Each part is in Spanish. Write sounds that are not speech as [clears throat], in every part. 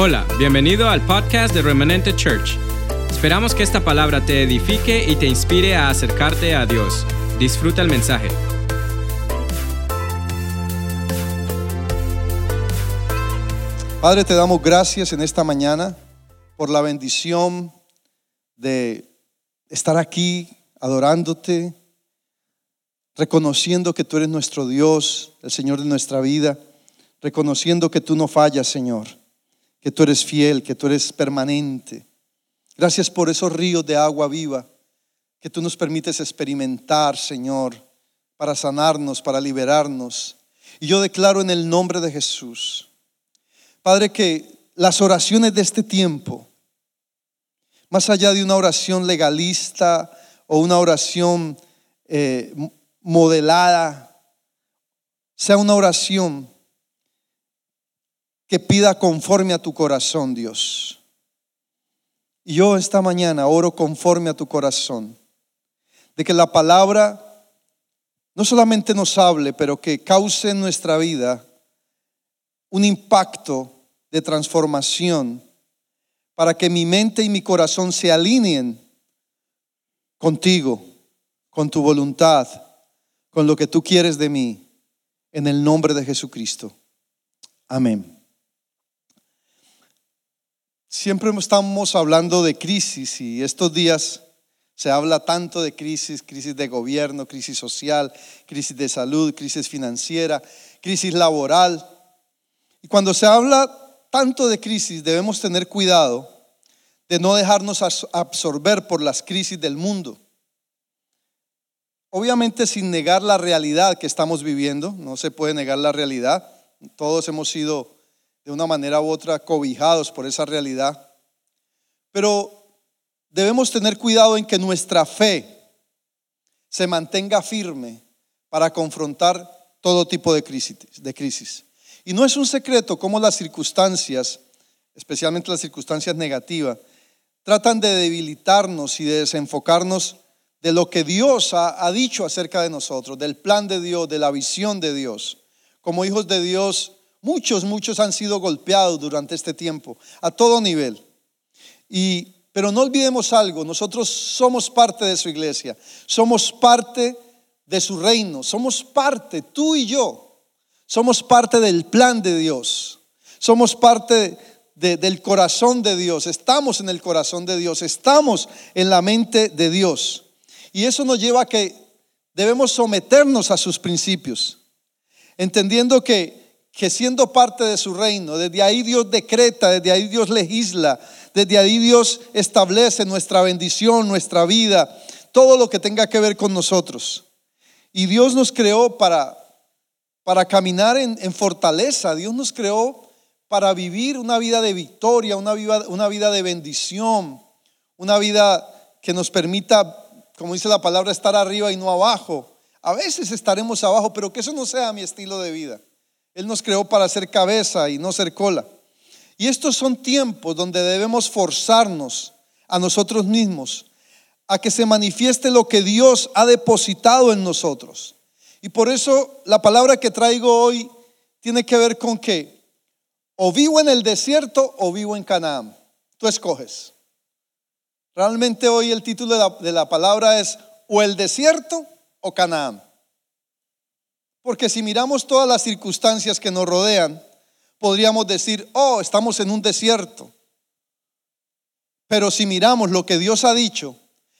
Hola, bienvenido al podcast de Remanente Church. Esperamos que esta palabra te edifique y te inspire a acercarte a Dios. Disfruta el mensaje. Padre, te damos gracias en esta mañana por la bendición de estar aquí adorándote, reconociendo que tú eres nuestro Dios, el Señor de nuestra vida, reconociendo que tú no fallas, Señor, que tú eres fiel, que tú eres permanente. Gracias por esos ríos de agua viva que tú nos permites experimentar, Señor, para sanarnos, para liberarnos. Y yo declaro en el nombre de Jesús, Padre, que las oraciones de este tiempo, más allá de una oración legalista o una oración eh, modelada, sea una oración que pida conforme a tu corazón, Dios. Y yo esta mañana oro conforme a tu corazón, de que la palabra no solamente nos hable, pero que cause en nuestra vida un impacto de transformación para que mi mente y mi corazón se alineen contigo, con tu voluntad, con lo que tú quieres de mí, en el nombre de Jesucristo. Amén. Siempre estamos hablando de crisis y estos días se habla tanto de crisis, crisis de gobierno, crisis social, crisis de salud, crisis financiera, crisis laboral. Y cuando se habla tanto de crisis, debemos tener cuidado de no dejarnos absorber por las crisis del mundo. Obviamente sin negar la realidad que estamos viviendo, no se puede negar la realidad. Todos hemos sido de una manera u otra cobijados por esa realidad. Pero debemos tener cuidado en que nuestra fe se mantenga firme para confrontar todo tipo de crisis, de crisis. Y no es un secreto cómo las circunstancias, especialmente las circunstancias negativas, tratan de debilitarnos y de desenfocarnos de lo que Dios ha, ha, dicho acerca de nosotros, del plan de Dios, de la visión de Dios. Como hijos de Dios Muchos, muchos han sido golpeados durante este tiempo, a todo nivel. Y, pero no olvidemos algo, nosotros somos parte de su iglesia, somos parte de su reino, somos parte, tú y yo, somos parte del plan de Dios, somos parte del corazón de Dios, estamos en el corazón de Dios, estamos en la mente de Dios. Y eso nos lleva a que debemos someternos a sus principios, entendiendo que que siendo parte de su reino, desde ahí Dios decreta, desde ahí Dios legisla, desde ahí Dios establece nuestra bendición, nuestra vida, todo lo que tenga que ver con nosotros. Y Dios nos creó para, para caminar en, fortaleza, Dios nos creó para vivir una vida de victoria, una vida, una vida de bendición, una vida que nos permita, como dice la palabra, estar arriba y no abajo. A veces estaremos abajo, pero que eso no sea mi estilo de vida. Él nos creó para ser cabeza y no ser cola. Y estos son tiempos donde debemos forzarnos a nosotros mismos a que se manifieste lo que Dios ha depositado en nosotros. Y por eso la palabra que traigo hoy tiene que ver con que o vivo en el desierto o vivo en Canaán. Tú escoges. Realmente hoy el título de la, de la palabra es o el desierto o Canaán. Porque si miramos todas las circunstancias que nos rodean, podríamos decir, oh, estamos en un desierto. Pero si miramos lo que Dios ha dicho,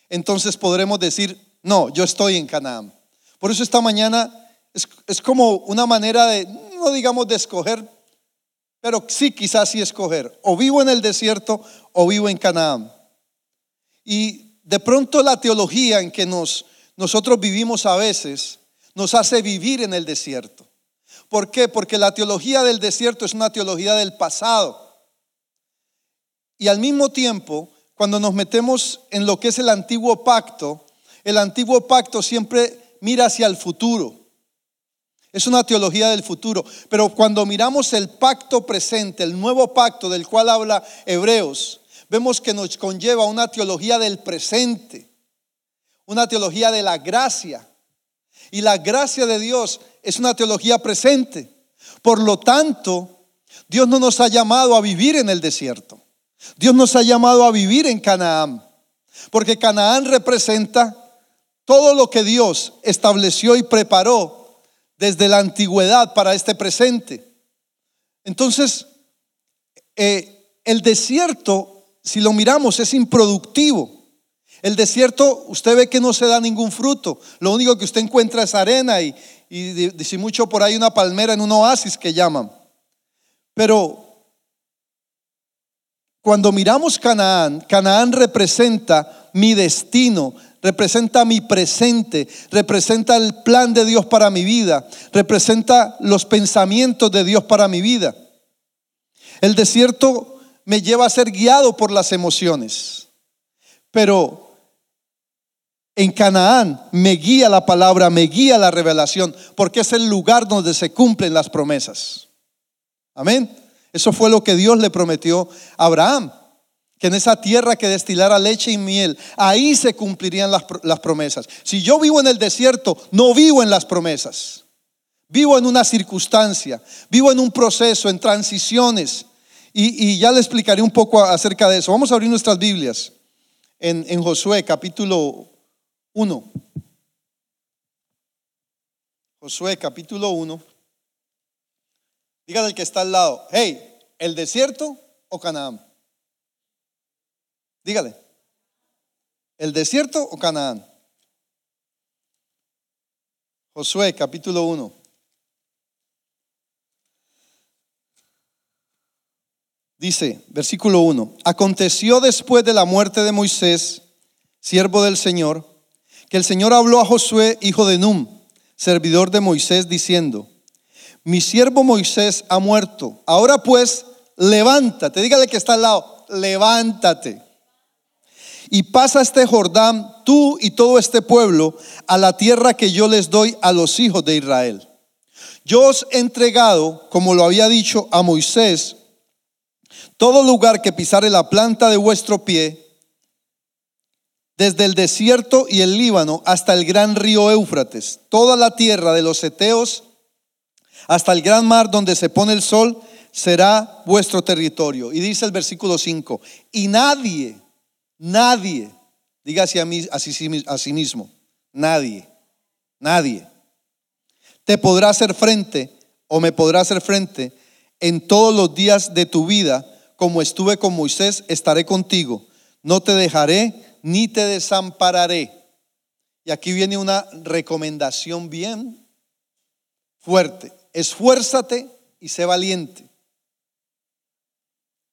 entonces podremos decir, no, yo estoy en Canaán. Por eso esta mañana es, como una manera de, no digamos de escoger, pero sí quizás sí escoger. O vivo en el desierto o vivo en Canaán. Y de pronto la teología en que nos, nosotros vivimos a veces nos hace vivir en el desierto. ¿Por qué? Porque la teología del desierto es una teología del pasado. Y al mismo tiempo, cuando nos metemos en lo que es el antiguo pacto, el antiguo pacto siempre mira hacia el futuro. Es una teología del futuro. Pero cuando miramos el pacto presente, el nuevo pacto del cual habla Hebreos, vemos que nos conlleva una teología del presente, una teología de la gracia, y la gracia de Dios es una teología presente. Por lo tanto, Dios no nos ha llamado a vivir en el desierto. Dios nos ha llamado a vivir en Canaán. Porque Canaán representa todo lo que Dios estableció y preparó desde la antigüedad para este presente. Entonces, eh, el desierto, si lo miramos, es improductivo. El desierto, usted ve que no se da ningún fruto. Lo único que usted encuentra es arena y, y si mucho por ahí una palmera en un oasis que llaman. Pero cuando miramos Canaán, Canaán representa mi destino, representa mi presente, representa el plan de Dios para mi vida, representa los pensamientos de Dios para mi vida. El desierto me lleva a ser guiado por las emociones, pero en Canaán me guía la palabra, me guía la revelación, porque es el lugar donde se cumplen las promesas. Amén. Eso fue lo que Dios le prometió a Abraham, que en esa tierra que destilara leche y miel, ahí se cumplirían las, promesas. Si yo vivo en el desierto, no vivo en las promesas. Vivo en una circunstancia, vivo en un proceso, en transiciones. Y, ya le explicaré un poco acerca de eso. Vamos a abrir nuestras Biblias en, en Josué capítulo 1. Josué capítulo 1. Dígale al que está al lado, hey, ¿el desierto o Canaán? Dígale, ¿el desierto o Canaán? Josué capítulo 1. Dice, versículo 1, aconteció después de la muerte de Moisés, siervo del Señor, que el Señor habló a Josué, hijo de Num, servidor de Moisés, diciendo, mi siervo Moisés ha muerto. Ahora pues, levántate, dígale que está al lado, levántate. Y pasa este Jordán, tú y todo este pueblo, a la tierra que yo les doy a los hijos de Israel. Yo os he entregado, como lo había dicho a Moisés, todo lugar que pisare la planta de vuestro pie, desde el desierto y el Líbano hasta el gran río Éufrates, toda la tierra de los Eteos hasta el gran mar donde se pone el sol, será vuestro territorio. Y dice el versículo 5, y nadie, nadie, diga así a, mí, a sí mismo, nadie, nadie, te podrá hacer frente o me podrá hacer frente en todos los días de tu vida, como estuve con Moisés, estaré contigo. No te dejaré ni te desampararé. Y aquí viene una recomendación bien fuerte. Esfuérzate y sé valiente,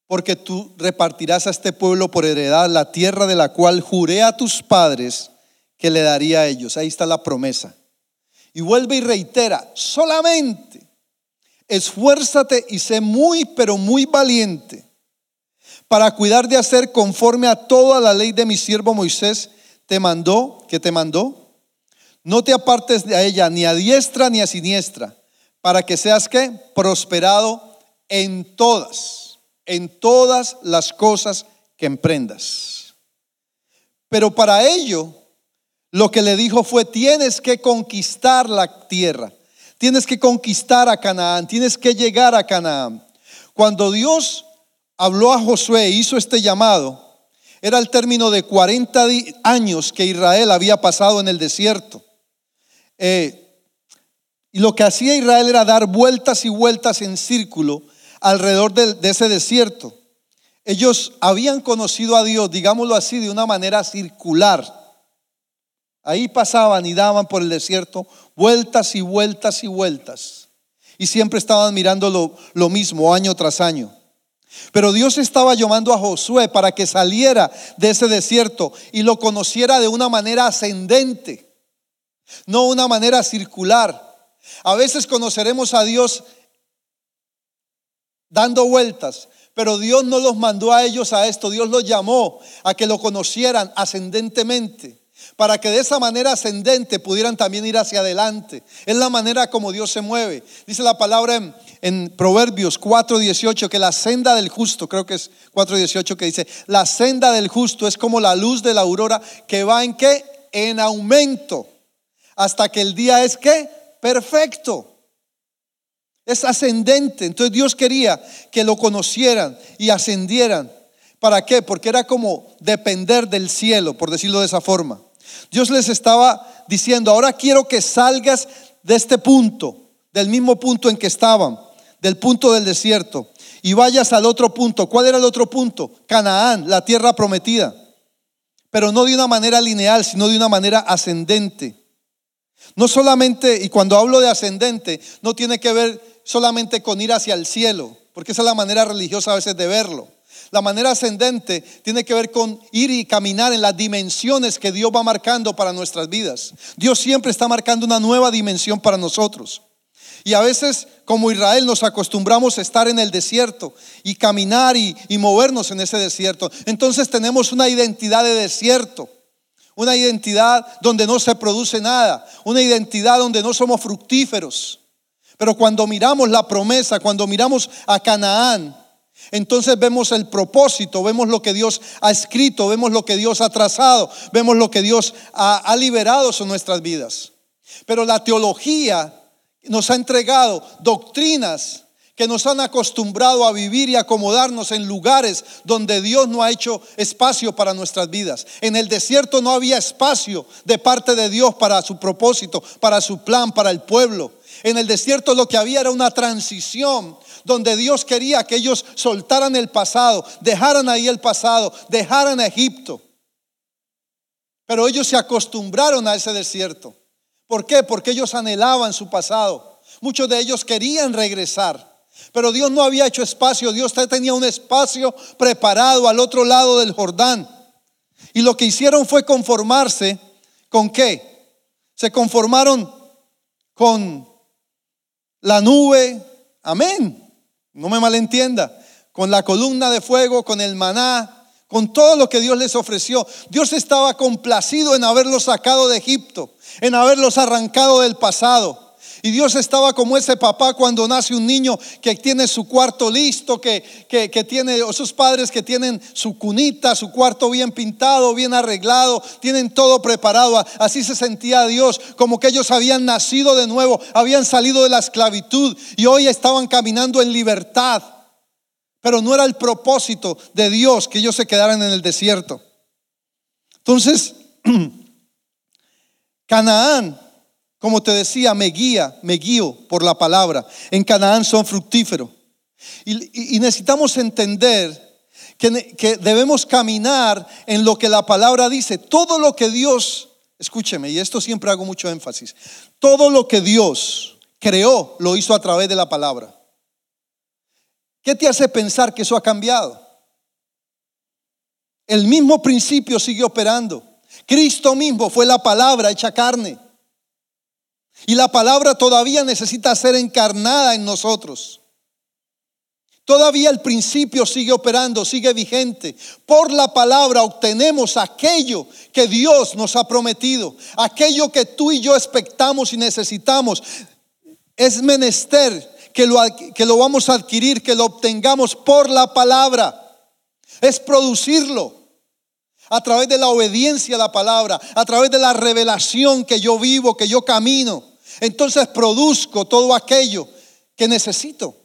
porque tú repartirás a este pueblo por heredad la tierra de la cual juré a tus padres que le daría a ellos. Ahí está la promesa. Y vuelve y reitera, solamente esfuérzate y sé muy, pero muy valiente para cuidar de hacer conforme a toda la ley de mi siervo Moisés te mandó, que te mandó. No te apartes de ella ni a diestra ni a siniestra, para que seas que prosperado en todas, en todas las cosas que emprendas. Pero para ello, lo que le dijo fue, tienes que conquistar la tierra, tienes que conquistar a Canaán, tienes que llegar a Canaán. Cuando Dios habló a Josué, hizo este llamado, era el término de 40 años que Israel había pasado en el desierto. Eh, y lo que hacía Israel era dar vueltas y vueltas en círculo alrededor de, ese desierto. Ellos habían conocido a Dios, digámoslo así, de una manera circular. Ahí pasaban y daban por el desierto vueltas y vueltas y vueltas. Y siempre estaban mirando lo, lo mismo año tras año. Pero Dios estaba llamando a Josué para que saliera de ese desierto y lo conociera de una manera ascendente, no una manera circular. A veces conoceremos a Dios dando vueltas, pero Dios no los mandó a ellos a esto, Dios los llamó a que lo conocieran ascendentemente para que de esa manera ascendente pudieran también ir hacia adelante. Es la manera como Dios se mueve. Dice la palabra en, Proverbios 4:18 que la senda del justo, creo que es 4:18 que dice, la senda del justo es como la luz de la aurora que va en qué? En aumento, hasta que el día es qué? Perfecto. Es ascendente. Entonces Dios quería que lo conocieran y ascendieran. ¿Para qué? Porque era como depender del cielo, por decirlo de esa forma. Dios les estaba diciendo, ahora quiero que salgas de este punto, del mismo punto en que estaban, del punto del desierto, y vayas al otro punto. ¿Cuál era el otro punto? Canaán, la tierra prometida. Pero no de una manera lineal, sino de una manera ascendente. No solamente, y cuando hablo de ascendente, no tiene que ver solamente con ir hacia el cielo, porque esa es la manera religiosa a veces de verlo. La manera ascendente tiene que ver con ir y caminar en las dimensiones que Dios va marcando para nuestras vidas. Dios siempre está marcando una nueva dimensión para nosotros. Y a veces, como Israel, nos acostumbramos a estar en el desierto y caminar y, y movernos en ese desierto. Entonces tenemos una identidad de desierto. Una identidad donde no se produce nada. Una identidad donde no somos fructíferos. Pero cuando miramos la promesa, cuando miramos a Canaán, entonces vemos el propósito, vemos lo que Dios ha escrito, vemos lo que Dios ha trazado, vemos lo que Dios ha, liberado sobre nuestras vidas. Pero la teología nos ha entregado doctrinas que nos han acostumbrado a vivir y acomodarnos en lugares donde Dios no ha hecho espacio para nuestras vidas. En el desierto no había espacio de parte de Dios para su propósito, para su plan, para el pueblo. En el desierto lo que había era una transición donde Dios quería que ellos soltaran el pasado, dejaran ahí el pasado, dejaran Egipto. Pero ellos se acostumbraron a ese desierto. ¿Por qué? Porque ellos anhelaban su pasado. Muchos de ellos querían regresar. Pero Dios no había hecho espacio, Dios tenía un espacio preparado al otro lado del Jordán. Y lo que hicieron fue conformarse con qué? Se conformaron con la nube, amén. No me malentienda, con la columna de fuego, con el maná, con todo lo que Dios les ofreció. Dios estaba complacido en haberlos sacado de Egipto, en haberlos arrancado del pasado. Y Dios estaba como ese papá cuando nace un niño que tiene su cuarto listo, que, que, tiene, o sus padres que tienen su cunita, su cuarto bien pintado, bien arreglado, tienen todo preparado. Así se sentía Dios, como que ellos habían nacido de nuevo, habían salido de la esclavitud y hoy estaban caminando en libertad. Pero no era el propósito de Dios que ellos se quedaran en el desierto. Entonces, [clears throat] Canaán como te decía, me guía, me guío por la palabra. En Canaán son fructíferos. Y, necesitamos entender que, que debemos caminar en lo que la palabra dice. Todo lo que Dios, escúcheme, y esto siempre hago mucho énfasis, todo lo que Dios creó lo hizo a través de la palabra. ¿Qué te hace pensar que eso ha cambiado? El mismo principio sigue operando. Cristo mismo fue la palabra hecha carne. Y la palabra todavía necesita ser encarnada en nosotros. Todavía el principio sigue operando, sigue vigente. Por la palabra obtenemos aquello que Dios nos ha prometido, aquello que tú y yo expectamos y necesitamos. Es menester que lo, que lo vamos a adquirir, que lo obtengamos por la palabra. Es producirlo a través de la obediencia a la palabra, a través de la revelación que yo vivo, que yo camino. Entonces produzco todo aquello que necesito.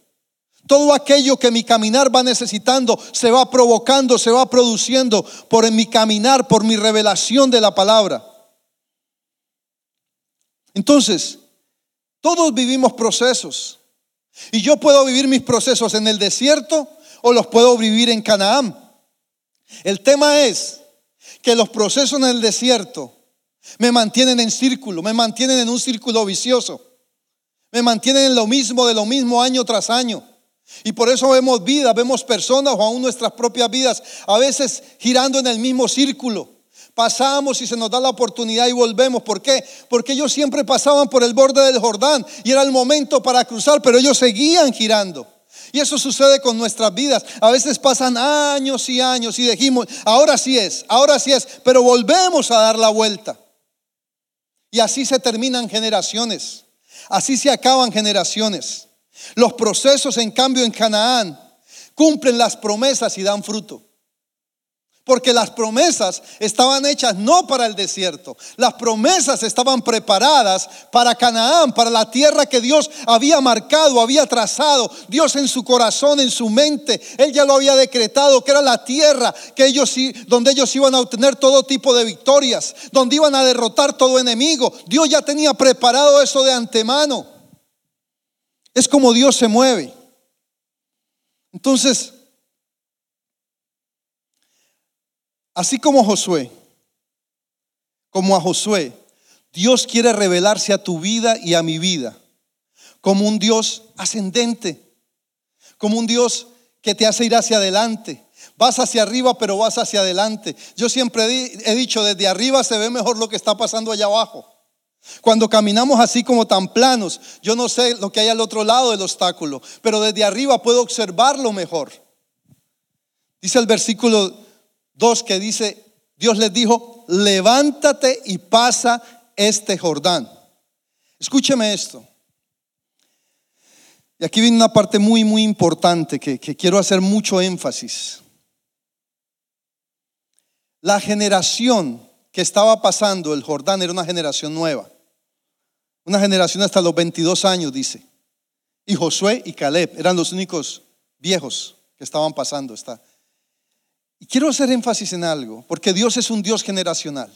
Todo aquello que mi caminar va necesitando se va provocando, se va produciendo por mi caminar, por mi revelación de la palabra. Entonces, todos vivimos procesos. Y yo puedo vivir mis procesos en el desierto o los puedo vivir en Canaán. El tema es que los procesos en el desierto me mantienen en círculo, me mantienen en un círculo vicioso, me mantienen en lo mismo, de lo mismo año tras año. Y por eso vemos vidas, vemos personas o aún nuestras propias vidas, a veces girando en el mismo círculo. Pasamos y se nos da la oportunidad y volvemos. ¿Por qué? Porque ellos siempre pasaban por el borde del Jordán y era el momento para cruzar, pero ellos seguían girando. Y eso sucede con nuestras vidas. A veces pasan años y años y dijimos, ahora sí es, ahora sí es, pero volvemos a dar la vuelta. Y así se terminan generaciones. Así se acaban generaciones. Los procesos, en cambio, en Canaán cumplen las promesas y dan fruto. Porque las promesas estaban hechas no para el desierto. Las promesas estaban preparadas para Canaán, para la tierra que Dios había marcado, había trazado. Dios en su corazón, en su mente, Él ya lo había decretado, que era la tierra que ellos, donde ellos iban a obtener todo tipo de victorias, donde iban a derrotar todo enemigo. Dios ya tenía preparado eso de antemano. Es como Dios se mueve. Entonces, Así como Josué, como a Josué, Dios quiere revelarse a tu vida y a mi vida como un Dios ascendente, como un Dios que te hace ir hacia adelante. Vas hacia arriba, pero vas hacia adelante. Yo siempre he dicho, desde arriba se ve mejor lo que está pasando allá abajo. Cuando caminamos así como tan planos, yo no sé lo que hay al otro lado del obstáculo, pero desde arriba puedo observarlo mejor. Dice el versículo Dos que dice, Dios les dijo, levántate y pasa este Jordán. Escúcheme esto. Y aquí viene una parte muy, muy importante que, que quiero hacer mucho énfasis. La generación que estaba pasando el Jordán era una generación nueva. Una generación hasta los 22 años, dice. Y Josué y Caleb eran los únicos viejos que estaban pasando esta, y quiero hacer énfasis en algo, porque Dios es un Dios generacional.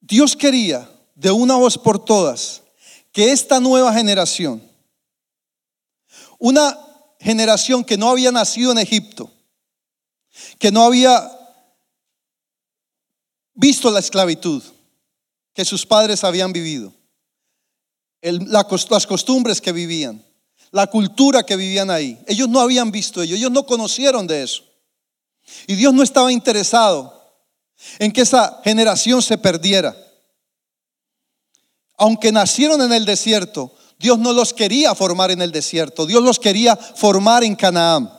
Dios quería de una voz por todas que esta nueva generación, una generación que no había nacido en Egipto, que no había visto la esclavitud que sus padres habían vivido, las costumbres que vivían, la cultura que vivían ahí. Ellos no habían visto ello, ellos no conocieron de eso. Y Dios no estaba interesado en que esa generación se perdiera. Aunque nacieron en el desierto, Dios no los quería formar en el desierto, Dios los quería formar en Canaán.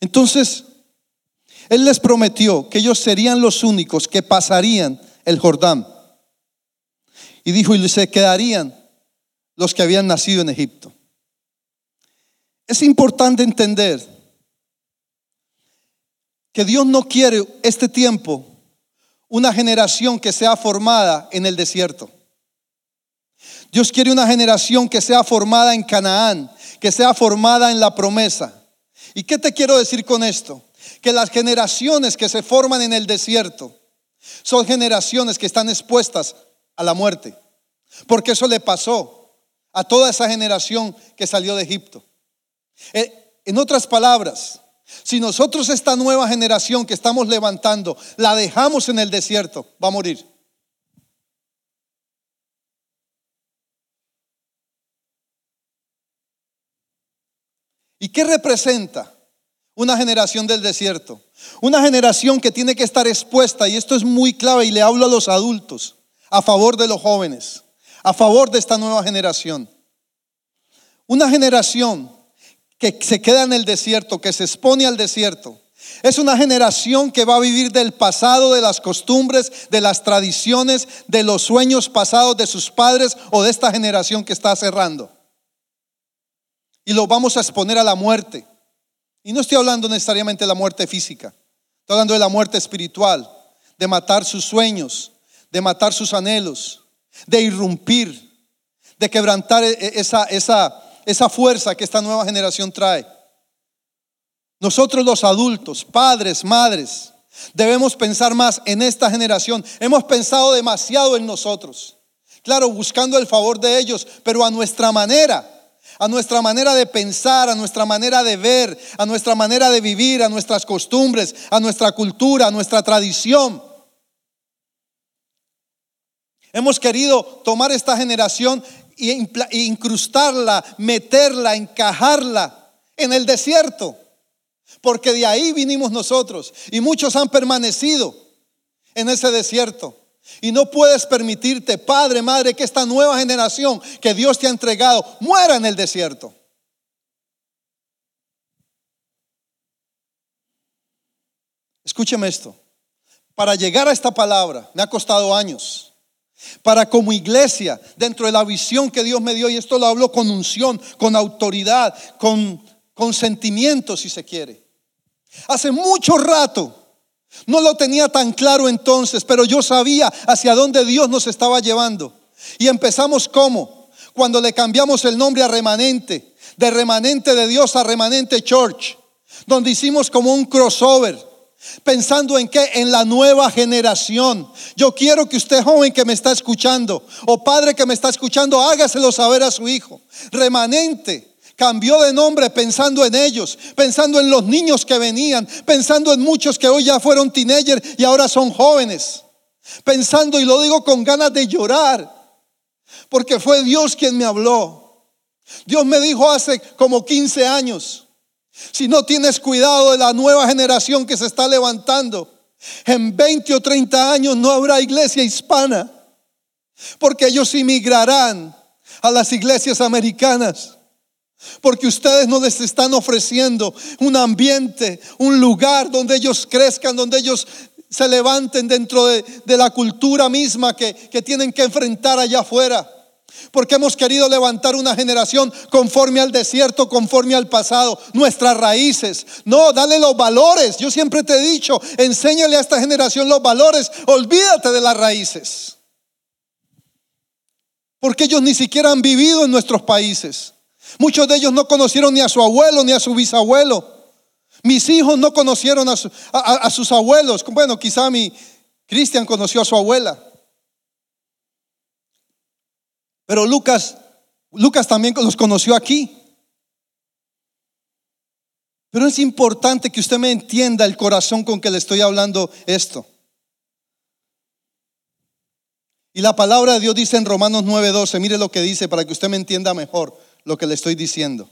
Entonces, Él les prometió que ellos serían los únicos que pasarían el Jordán. Y dijo, y se quedarían los que habían nacido en Egipto. Es importante entender que Dios no quiere este tiempo una generación que sea formada en el desierto. Dios quiere una generación que sea formada en Canaán, que sea formada en la promesa. ¿Y qué te quiero decir con esto? Que las generaciones que se forman en el desierto son generaciones que están expuestas a la muerte. Porque eso le pasó a toda esa generación que salió de Egipto. Eh, en otras palabras, si nosotros esta nueva generación que estamos levantando la dejamos en el desierto, va a morir. ¿Y qué representa una generación del desierto? Una generación que tiene que estar expuesta, y esto es muy clave, y le hablo a los adultos, a favor de los jóvenes a favor de esta nueva generación. Una generación que se queda en el desierto, que se expone al desierto. Es una generación que va a vivir del pasado, de las costumbres, de las tradiciones, de los sueños pasados de sus padres o de esta generación que está cerrando. Y lo vamos a exponer a la muerte. Y no estoy hablando necesariamente de la muerte física, estoy hablando de la muerte espiritual, de matar sus sueños, de matar sus anhelos, de irrumpir, de quebrantar e, e, esa, esa, esa fuerza que esta nueva generación trae. Nosotros los adultos, padres, madres, debemos pensar más en esta generación. Hemos pensado demasiado en nosotros. Claro, buscando el favor de ellos, pero a nuestra manera, a nuestra manera de pensar, a nuestra manera de ver, a nuestra manera de vivir, a nuestras costumbres, a nuestra cultura, a nuestra tradición. Hemos querido tomar esta generación e incrustarla, meterla, encajarla en el desierto. Porque de ahí vinimos nosotros. Y muchos han permanecido en ese desierto. Y no puedes permitirte, padre, madre, que esta nueva generación que Dios te ha entregado muera en el desierto. Escúcheme esto. Para llegar a esta palabra me ha costado años. Para como iglesia, dentro de la visión que Dios me dio, y esto lo hablo con unción, con autoridad, con, sentimiento si se quiere. Hace mucho rato, no lo tenía tan claro entonces, pero yo sabía hacia dónde Dios nos estaba llevando. Y empezamos como, cuando le cambiamos el nombre a remanente, de remanente de Dios a remanente church, donde hicimos como un crossover Pensando en qué? En la nueva generación. Yo quiero que usted joven que me está escuchando o padre que me está escuchando, hágaselo saber a su hijo. Remanente cambió de nombre pensando en ellos, pensando en los niños que venían, pensando en muchos que hoy ya fueron teenagers y ahora son jóvenes. Pensando, y lo digo con ganas de llorar, porque fue Dios quien me habló. Dios me dijo hace como 15 años, si no tienes cuidado de la nueva generación que se está levantando, en 20 o 30 años no habrá iglesia hispana, porque ellos inmigrarán a las iglesias americanas. Porque ustedes no les están ofreciendo un ambiente, un lugar donde ellos crezcan, donde ellos se levanten dentro de, la cultura misma que, que tienen que enfrentar allá afuera. Porque hemos querido levantar una generación conforme al desierto, conforme al pasado, nuestras raíces. No, dale los valores. Yo siempre te he dicho, enséñale a esta generación los valores. Olvídate de las raíces. Porque ellos ni siquiera han vivido en nuestros países. Muchos de ellos no conocieron ni a su abuelo ni a su bisabuelo. Mis hijos no conocieron a, sus abuelos. Bueno, quizá mi Cristian conoció a su abuela. Pero Lucas, Lucas también los conoció aquí. Pero es importante que usted me entienda el corazón con que le estoy hablando esto. Y la palabra de Dios dice en Romanos 9:12, mire lo que dice para que usted me entienda mejor lo que le estoy diciendo.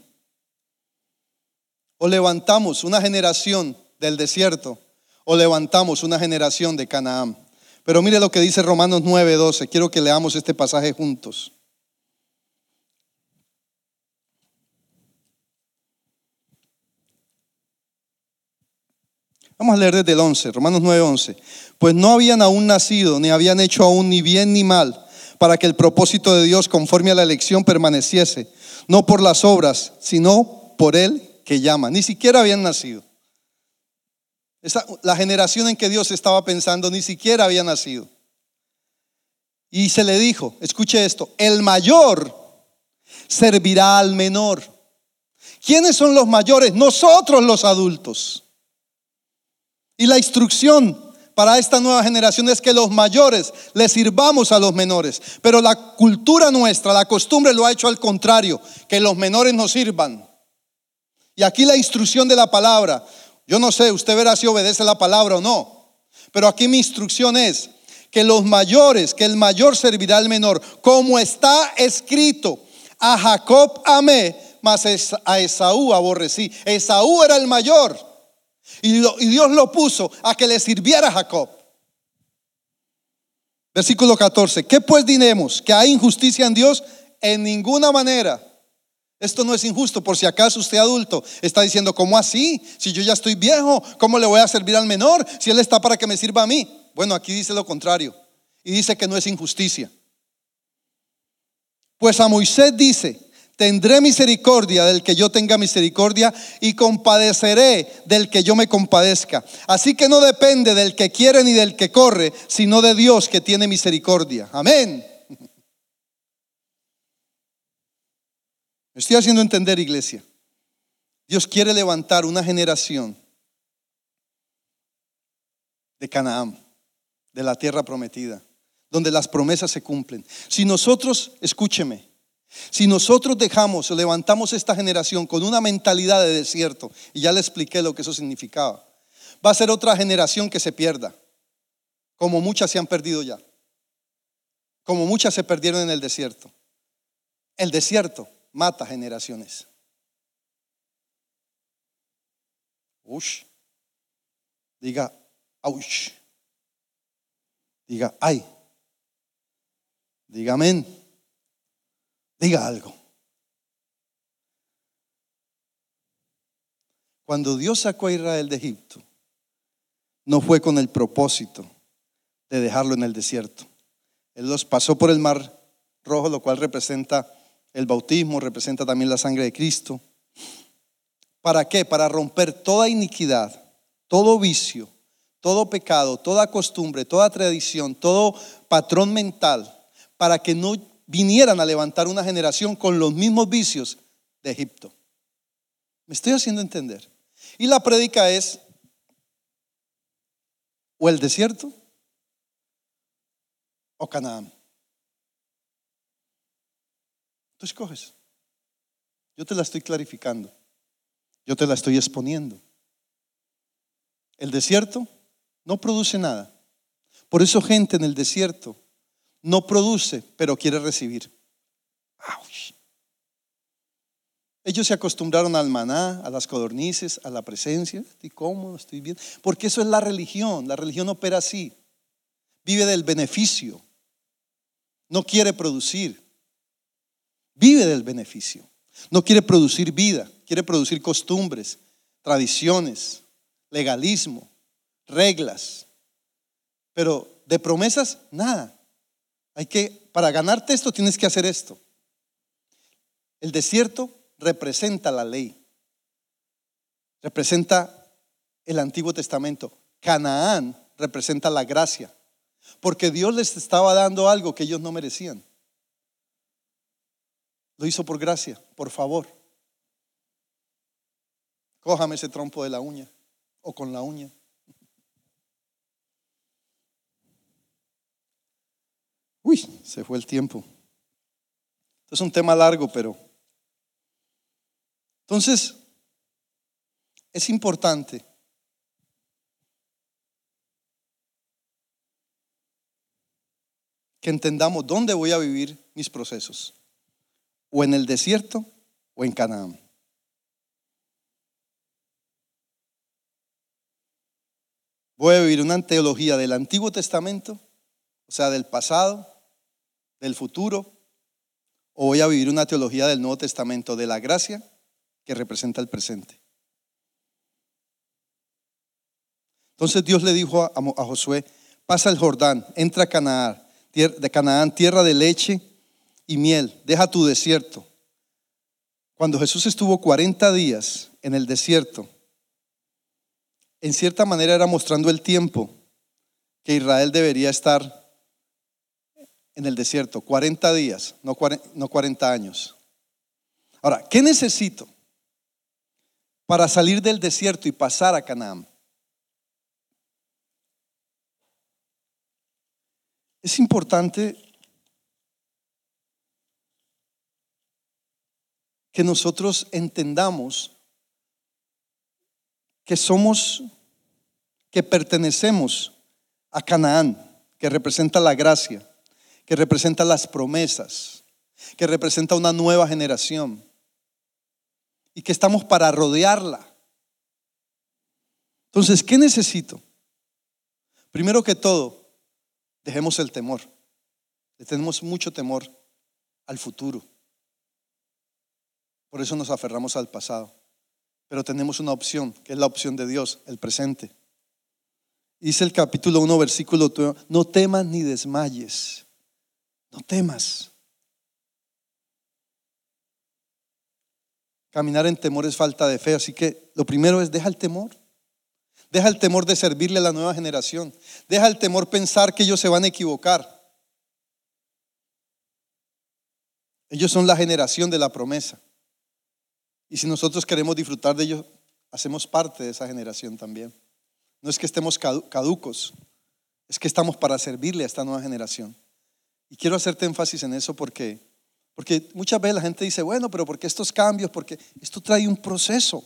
O levantamos una generación del desierto o levantamos una generación de Canaán. Pero mire lo que dice Romanos 9:12. Quiero que leamos este pasaje juntos. Vamos a leer desde el 11, Romanos 9, 11. Pues no habían aún nacido, ni habían hecho aún ni bien ni mal, para que el propósito de Dios conforme a la elección permaneciese, no por las obras, sino por Él que llama. Ni siquiera habían nacido. la generación en que Dios estaba pensando ni siquiera había nacido. Y se le dijo, escuche esto, el mayor servirá al menor. ¿Quiénes son los mayores? Nosotros los adultos. Y la instrucción para esta nueva generación es que los mayores le sirvamos a los menores. Pero la cultura nuestra, la costumbre lo ha hecho al contrario, que los menores nos sirvan. Y aquí la instrucción de la palabra, yo no sé, usted verá si obedece la palabra o no, pero aquí mi instrucción es que los mayores, que el mayor servirá al menor, como está escrito, a Jacob amé, mas a Esaú aborrecí. Esaú era el mayor. Y, Dios lo puso a que le sirviera a Jacob. Versículo 14. ¿Qué pues diremos? ¿Que hay injusticia en Dios? En ninguna manera. Esto no es injusto. Por si acaso usted adulto está diciendo, ¿cómo así? Si yo ya estoy viejo, ¿cómo le voy a servir al menor? Si él está para que me sirva a mí. Bueno, aquí dice lo contrario. Y dice que no es injusticia. Pues a Moisés dice, Tendré misericordia del que yo tenga misericordia y compadeceré del que yo me compadezca. Así que no depende del que quiere ni del que corre, sino de Dios que tiene misericordia. Amén. Me estoy haciendo entender, iglesia. Dios quiere levantar una generación de Canaán, de la tierra prometida, donde las promesas se cumplen. Si nosotros, escúcheme, si nosotros dejamos levantamos esta generación con una mentalidad de desierto, y ya le expliqué lo que eso significaba, va a ser otra generación que se pierda, como muchas se han perdido ya, como muchas se perdieron en el desierto. El desierto mata generaciones. Ush. Diga, aush. Diga, ay. Diga, amén. Diga algo. Cuando Dios sacó a Israel de Egipto, no fue con el propósito de dejarlo en el desierto. Él los pasó por el mar rojo, lo cual representa el bautismo, representa también la sangre de Cristo, ¿Para qué? Para romper toda iniquidad, todo vicio, todo pecado, toda costumbre, toda tradición, todo patrón mental, para que no vinieran a levantar una generación con los mismos vicios de Egipto. ¿Me estoy haciendo entender? Y la prédica es o el desierto o Canaán. Tú escoges. Yo te la estoy clarificando. Yo te la estoy exponiendo. El desierto no produce nada. Por eso gente en el desierto no produce, pero quiere recibir. Ellos se acostumbraron al maná, a las codornices, a la presencia. Estoy cómodo, estoy bien. Porque eso es la religión. La religión opera así. Vive del beneficio. No quiere producir. Vive del beneficio. No quiere producir vida. Quiere producir costumbres, tradiciones, legalismo, reglas. Pero de promesas, nada. Hay que, para ganarte esto tienes que hacer esto. El desierto representa la ley. Representa el Antiguo Testamento. Canaán representa la gracia. Porque Dios les estaba dando algo que ellos no merecían. Lo hizo por gracia, por favor. Cójame ese trompo de la uña o con la uña. Uy, se fue el tiempo. es un tema largo, pero... Entonces, es importante que entendamos dónde voy a vivir mis procesos, o en el desierto o en Canaán. Voy a vivir una teología del Antiguo Testamento, o sea, del pasado, del futuro o voy a vivir una teología del Nuevo Testamento de la gracia que representa el presente. Entonces Dios le dijo a, Josué, pasa el Jordán, entra a Canaán, de Canaán, tierra de leche y miel, deja tu desierto. Cuando Jesús estuvo 40 días en el desierto, en cierta manera era mostrando el tiempo que Israel debería estar en el desierto, 40 días, no 40, años. Ahora, ¿qué necesito para salir del desierto y pasar a Canaán? Es importante que nosotros entendamos que somos, que pertenecemos a Canaán, que representa la gracia que representa las promesas, que representa una nueva generación y que estamos para rodearla. Entonces, ¿qué necesito? Primero que todo, dejemos el temor. Tenemos mucho temor al futuro. Por eso nos aferramos al pasado. Pero tenemos una opción, que es la opción de Dios, el presente. Dice el capítulo 1, versículo 2, no temas ni desmayes. No temas. Caminar en temor es falta de fe, así que lo primero es deja el temor. Deja el temor de servirle a la nueva generación. Deja el temor pensar que ellos se van a equivocar. Ellos son la generación de la promesa. Y si nosotros queremos disfrutar de ellos, hacemos parte de esa generación también. No es que estemos caducos, es que estamos para servirle a esta nueva generación. Y quiero hacerte énfasis en eso porque, porque muchas veces la gente dice, bueno, pero ¿por qué estos cambios? Porque esto trae un proceso.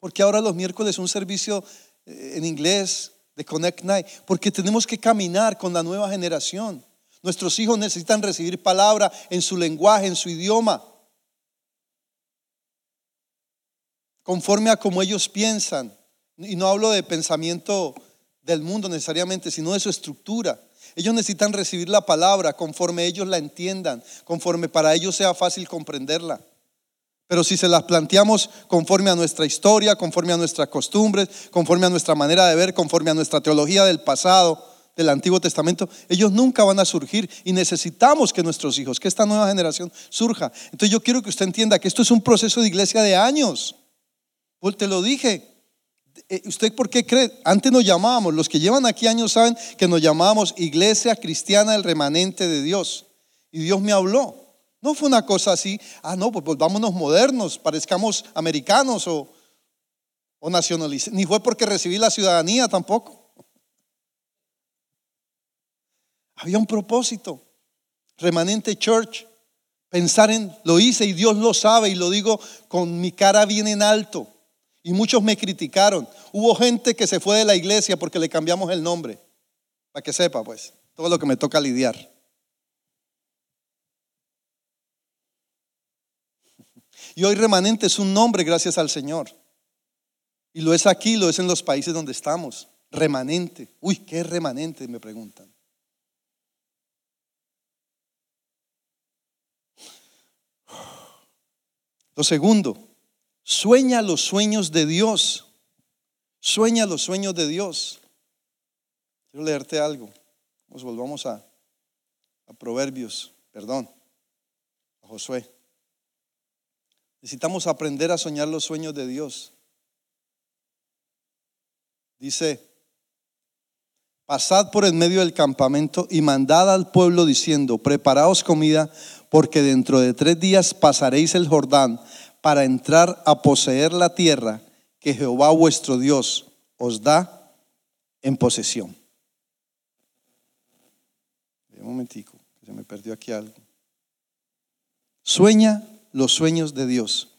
Porque ahora los miércoles un servicio eh, en inglés de Connect Night. Porque tenemos que caminar con la nueva generación. Nuestros hijos necesitan recibir palabra en su lenguaje, en su idioma. Conforme a como ellos piensan. Y no hablo de pensamiento del mundo necesariamente, sino de su estructura. Ellos necesitan recibir la palabra conforme ellos la entiendan, conforme para ellos sea fácil comprenderla. Pero si se las planteamos conforme a nuestra historia, conforme a nuestras costumbres, conforme a nuestra manera de ver, conforme a nuestra teología del pasado, del Antiguo Testamento, ellos nunca van a surgir y necesitamos que nuestros hijos, que esta nueva generación surja. Entonces yo quiero que usted entienda que esto es un proceso de iglesia de años. Pues te lo dije. Eh, ¿Usted por qué cree? Antes nos llamábamos, los que llevan aquí años saben que nos llamábamos Iglesia Cristiana del Remanente de Dios. Y Dios me habló. No fue una cosa así, ah, no, pues volvámonos modernos, parezcamos americanos o, o nacionalistas. Ni fue porque recibí la ciudadanía tampoco. Había un propósito. Remanente Church. Pensar en, lo hice y Dios lo sabe y lo digo con mi cara bien en alto. Y muchos me criticaron. Hubo gente que se fue de la iglesia porque le cambiamos el nombre. Para que sepa, pues, todo lo que me toca lidiar. Y hoy remanente es un nombre gracias al Señor. Y lo es aquí, lo es en los países donde estamos. Remanente. Uy, ¿qué remanente? Me preguntan. Lo segundo, sueña los sueños de Dios. Sueña los sueños de Dios. Quiero leerte algo. Nos volvamos a, a Proverbios, perdón, a Josué. Necesitamos aprender a soñar los sueños de Dios. Dice, pasad por el medio del campamento y mandad al pueblo diciendo, preparaos comida porque dentro de tres días pasaréis el Jordán para entrar a poseer la tierra que Jehová vuestro Dios os da en posesión. Un momentico, se me perdió aquí algo. Sueña los sueños de Dios.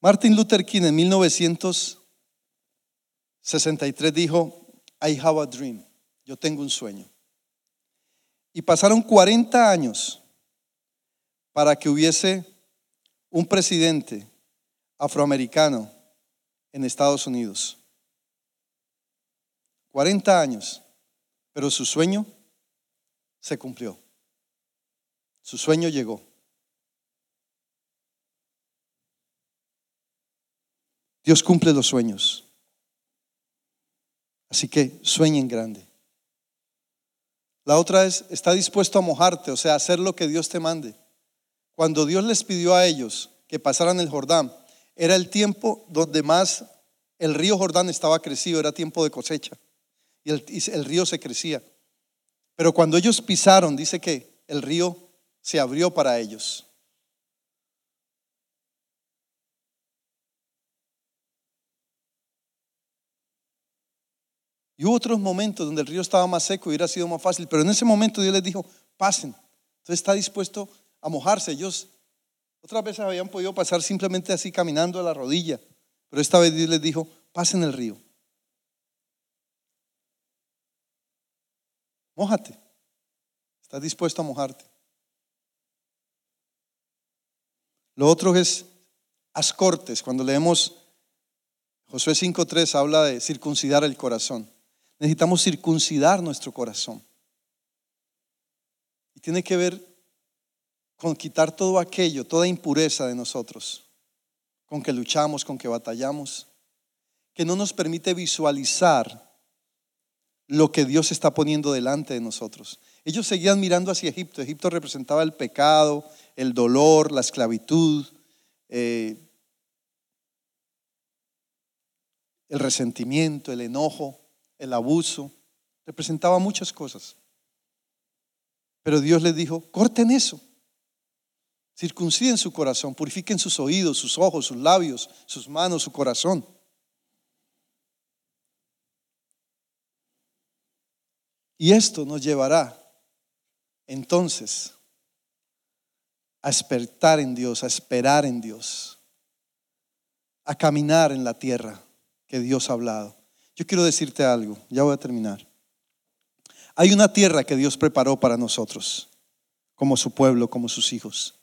Martin Luther King en 1963 dijo, I have a dream, yo tengo un sueño. Y pasaron 40 años para que hubiese un presidente afroamericano en Estados Unidos. 40 años, pero su sueño se cumplió. Su sueño llegó. Dios cumple los sueños. Así que sueñen grande. La otra es, está dispuesto a mojarte, o sea, hacer lo que Dios te mande. Cuando Dios les pidió a ellos que pasaran el Jordán, era el tiempo donde más el río Jordán estaba crecido, era tiempo de cosecha. Y el, río se crecía. Pero cuando ellos pisaron, dice que el río se abrió para ellos. Y hubo otros momentos donde el río estaba más seco y hubiera sido más fácil, pero en ese momento Dios les dijo, pasen. Entonces está dispuesto a mojarse. Ellos otras veces habían podido pasar simplemente así caminando a la rodilla, pero esta vez les dijo, pasen el río. Mójate. Estás dispuesto a mojarte. Lo otro es, haz cortes. Cuando leemos Josué 5.3 habla de circuncidar el corazón. Necesitamos circuncidar nuestro corazón. Y tiene que ver con quitar todo aquello, toda impureza de nosotros, con que luchamos, con que batallamos, que no nos permite visualizar lo que Dios está poniendo delante de nosotros. Ellos seguían mirando hacia Egipto. Egipto representaba el pecado, el dolor, la esclavitud, eh, el resentimiento, el enojo, el abuso. Representaba muchas cosas. Pero Dios les dijo, corten eso. Circunciden su corazón, purifiquen sus oídos, sus ojos, sus labios, sus manos, su corazón. Y esto nos llevará entonces a despertar en Dios, a esperar en Dios, a caminar en la tierra que Dios ha hablado. Yo quiero decirte algo, ya voy a terminar. Hay una tierra que Dios preparó para nosotros, como su pueblo, como sus hijos.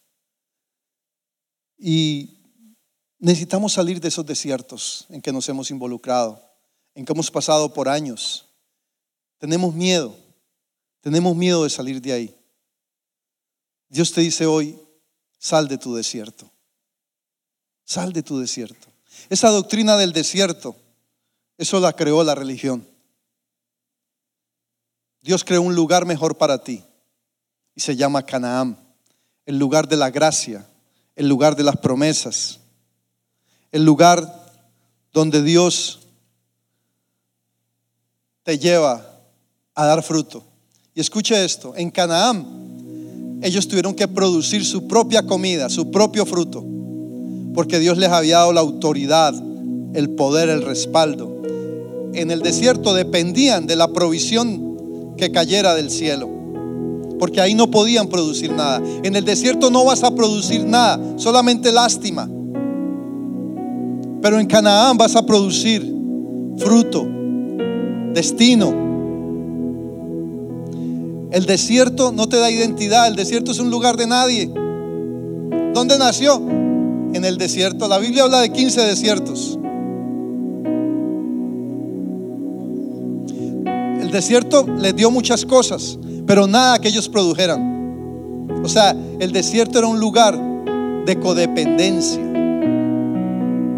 Y necesitamos salir de esos desiertos en que nos hemos involucrado, en que hemos pasado por años. Tenemos miedo, tenemos miedo de salir de ahí. Dios te dice hoy, sal de tu desierto, sal de tu desierto. Esa doctrina del desierto, eso la creó la religión. Dios creó un lugar mejor para ti y se llama Canaán, el lugar de la gracia, el lugar de las promesas, el lugar donde Dios te lleva a dar fruto. Y escuche esto, en Canaán ellos tuvieron que producir su propia comida, su propio fruto, porque Dios les había dado la autoridad, el poder, el respaldo. En el desierto dependían de la provisión que cayera del cielo, porque ahí no podían producir nada. En el desierto no vas a producir nada, solamente lástima. Pero en Canaán vas a producir fruto, destino, el desierto no te da identidad, el desierto es un lugar de nadie. ¿Dónde nació? En el desierto. La Biblia habla de 15 desiertos. El desierto les dio muchas cosas, pero nada que ellos produjeran. O sea, el desierto era un lugar de codependencia,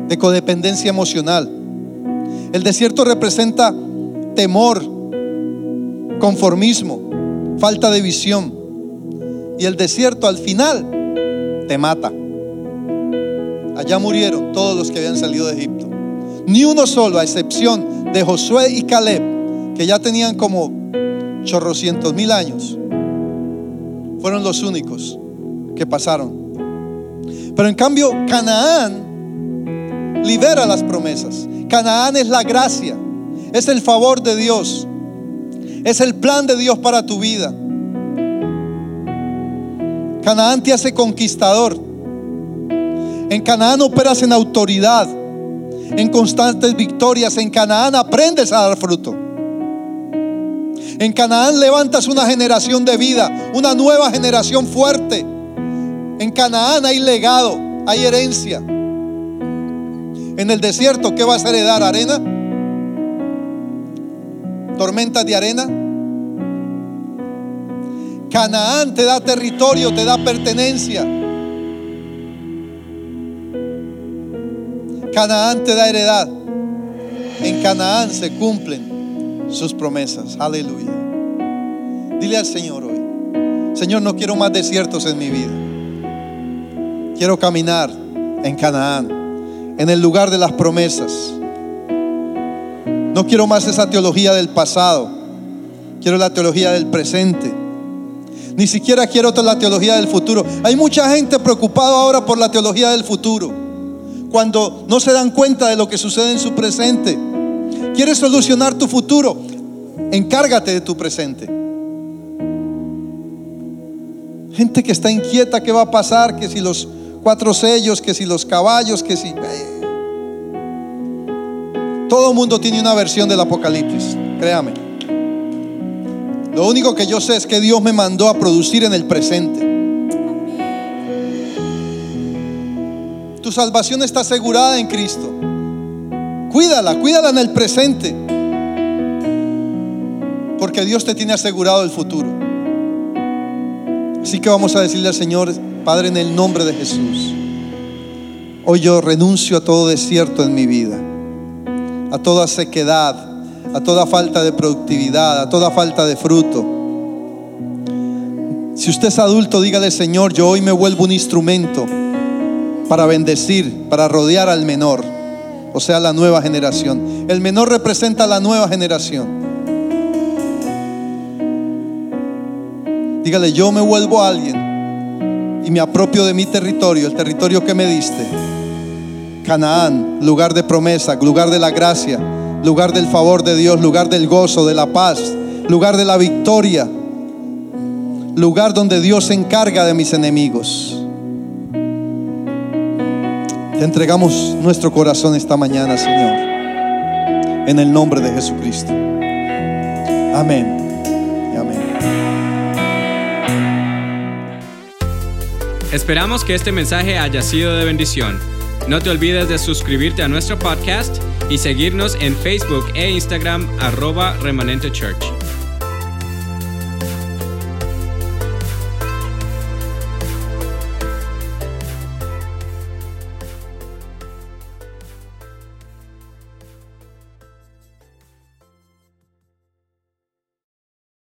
de codependencia emocional. El desierto representa temor, conformismo, falta de visión. Y el desierto al final te mata. Allá murieron todos los que habían salido de Egipto. Ni uno solo, a excepción de Josué y Caleb, que ya tenían como chorrocientos mil años. Fueron los únicos que pasaron. Pero en cambio, Canaán libera las promesas. Canaán es la gracia, es el favor de Dios. Es el plan de Dios para tu vida. Canaán te hace conquistador. En Canaán operas en autoridad, en constantes victorias. En Canaán aprendes a dar fruto. En Canaán levantas una generación de vida, una nueva generación fuerte. En Canaán hay legado, hay herencia. En el desierto, ¿qué vas a heredar? ¿Arena? tormentas de arena. Canaán te da territorio, te da pertenencia. Canaán te da heredad. En Canaán se cumplen sus promesas. Aleluya. Dile al Señor hoy, Señor, no quiero más desiertos en mi vida. Quiero caminar en Canaán, en el lugar de las promesas. No quiero más esa teología del pasado. Quiero la teología del presente. Ni siquiera quiero otra la teología del futuro. Hay mucha gente preocupada ahora por la teología del futuro. Cuando no se dan cuenta de lo que sucede en su presente. ¿Quieres solucionar tu futuro? Encárgate de tu presente. Gente que está inquieta, ¿qué va a pasar? Que si los cuatro sellos, que si los caballos, que si... Todo el mundo tiene una versión del Apocalipsis, créame. Lo único que yo sé es que Dios me mandó a producir en el presente. Tu salvación está asegurada en Cristo. Cuídala, cuídala en el presente. Porque Dios te tiene asegurado el futuro. Así que vamos a decirle al Señor, Padre, en el nombre de Jesús. Hoy yo renuncio a todo desierto en mi vida a toda sequedad, a toda falta de productividad, a toda falta de fruto. Si usted es adulto, dígale, Señor, yo hoy me vuelvo un instrumento para bendecir, para rodear al menor, o sea, la nueva generación. El menor representa la nueva generación. Dígale, yo me vuelvo a alguien y me apropio de mi territorio, el territorio que me diste Canaán, lugar de promesa, lugar de la gracia, lugar del favor de Dios, lugar del gozo, de la paz, lugar de la victoria, lugar donde Dios se encarga de mis enemigos. Te entregamos nuestro corazón esta mañana, Señor, en el nombre de Jesucristo. Amén. amén. Esperamos que este mensaje haya sido de bendición. No te olvides de suscribirte a nuestro podcast y seguirnos en Facebook e Instagram arroba remanente church.